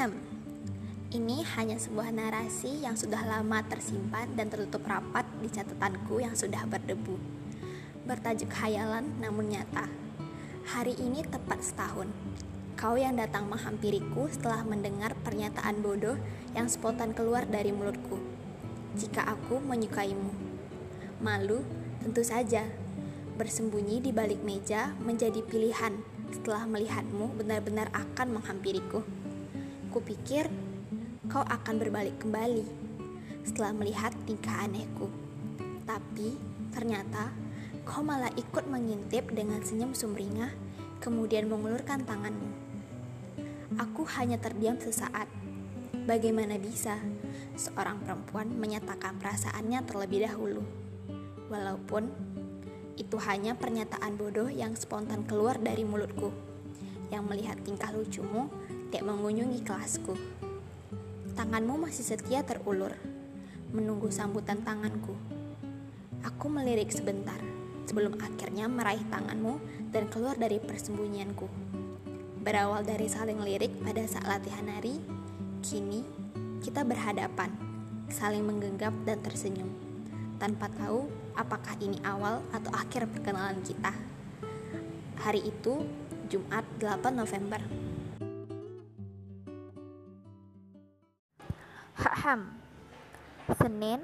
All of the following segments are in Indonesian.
Ahem, ini hanya sebuah narasi yang sudah lama tersimpan dan tertutup rapat di catatanku yang sudah berdebu. Bertajuk khayalan namun nyata. Hari ini tepat setahun. Kau yang datang menghampiriku setelah mendengar pernyataan bodoh yang spontan keluar dari mulutku. Jika aku menyukaimu. Malu, tentu saja. Bersembunyi di balik meja menjadi pilihan setelah melihatmu benar-benar akan menghampiriku. Kupikir kau akan berbalik kembali setelah melihat tingkah anehku. Tapi ternyata kau malah ikut mengintip dengan senyum sumringah, kemudian mengulurkan tanganmu. Aku hanya terdiam sesaat. Bagaimana bisa seorang perempuan menyatakan perasaannya terlebih dahulu? Walaupun itu hanya pernyataan bodoh yang spontan keluar dari mulutku. Yang melihat tingkah lucumu, tidak mengunjungi kelasku. Tanganmu masih setia terulur, menunggu sambutan tanganku. Aku melirik sebentar, sebelum akhirnya meraih tanganmu dan keluar dari persembunyianku. Berawal dari saling lirik pada saat latihan nari, kini kita berhadapan, saling menggenggam dan tersenyum tanpa tahu apakah ini awal atau akhir perkenalan kita. Hari itu Jumat 8 November. Hahem. Senin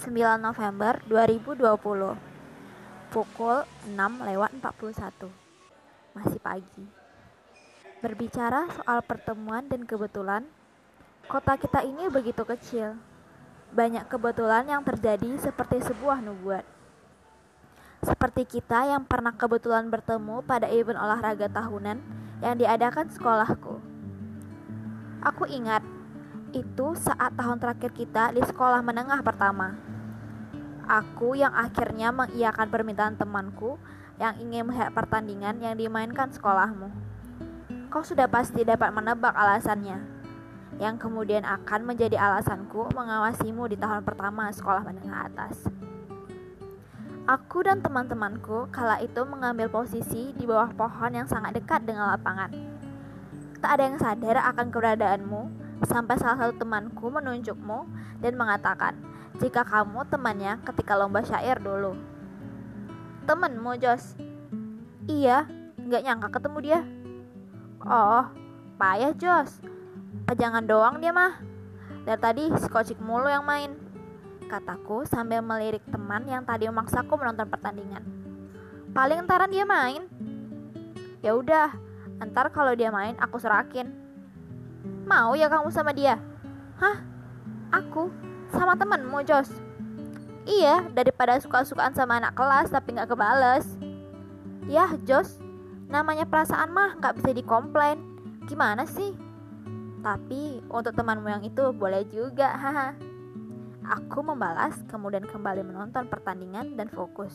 9 November 2020. Pukul 6 lewat 41. Masih pagi. Berbicara soal pertemuan dan kebetulan, kota kita ini begitu kecil banyak kebetulan yang terjadi seperti sebuah nubuat. Seperti kita yang pernah kebetulan bertemu pada event olahraga tahunan yang diadakan sekolahku. Aku ingat, itu saat tahun terakhir kita di sekolah menengah pertama. Aku yang akhirnya mengiyakan permintaan temanku yang ingin melihat pertandingan yang dimainkan sekolahmu. Kau sudah pasti dapat menebak alasannya yang kemudian akan menjadi alasanku mengawasimu di tahun pertama sekolah menengah atas. Aku dan teman-temanku kala itu mengambil posisi di bawah pohon yang sangat dekat dengan lapangan. Tak ada yang sadar akan keberadaanmu sampai salah satu temanku menunjukmu dan mengatakan jika kamu temannya ketika lomba syair dulu. Temenmu, Jos? Iya, nggak nyangka ketemu dia. Oh, payah, Jos Pajangan doang dia mah. Dari tadi si kocik mulu yang main. Kataku sambil melirik teman yang tadi memaksaku menonton pertandingan. Paling entaran dia main. Ya udah, ntar kalau dia main aku serakin. Mau ya kamu sama dia? Hah? Aku? Sama temenmu, Jos? Iya, daripada suka-sukaan sama anak kelas tapi nggak kebales. Yah, Jos, namanya perasaan mah nggak bisa dikomplain. Gimana sih? Tapi untuk temanmu yang itu boleh juga, haha. Aku membalas, kemudian kembali menonton pertandingan dan fokus.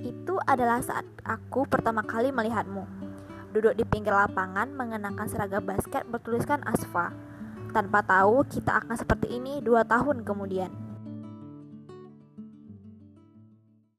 Itu adalah saat aku pertama kali melihatmu. Duduk di pinggir lapangan mengenakan seragam basket bertuliskan Asfa. Tanpa tahu kita akan seperti ini dua tahun kemudian.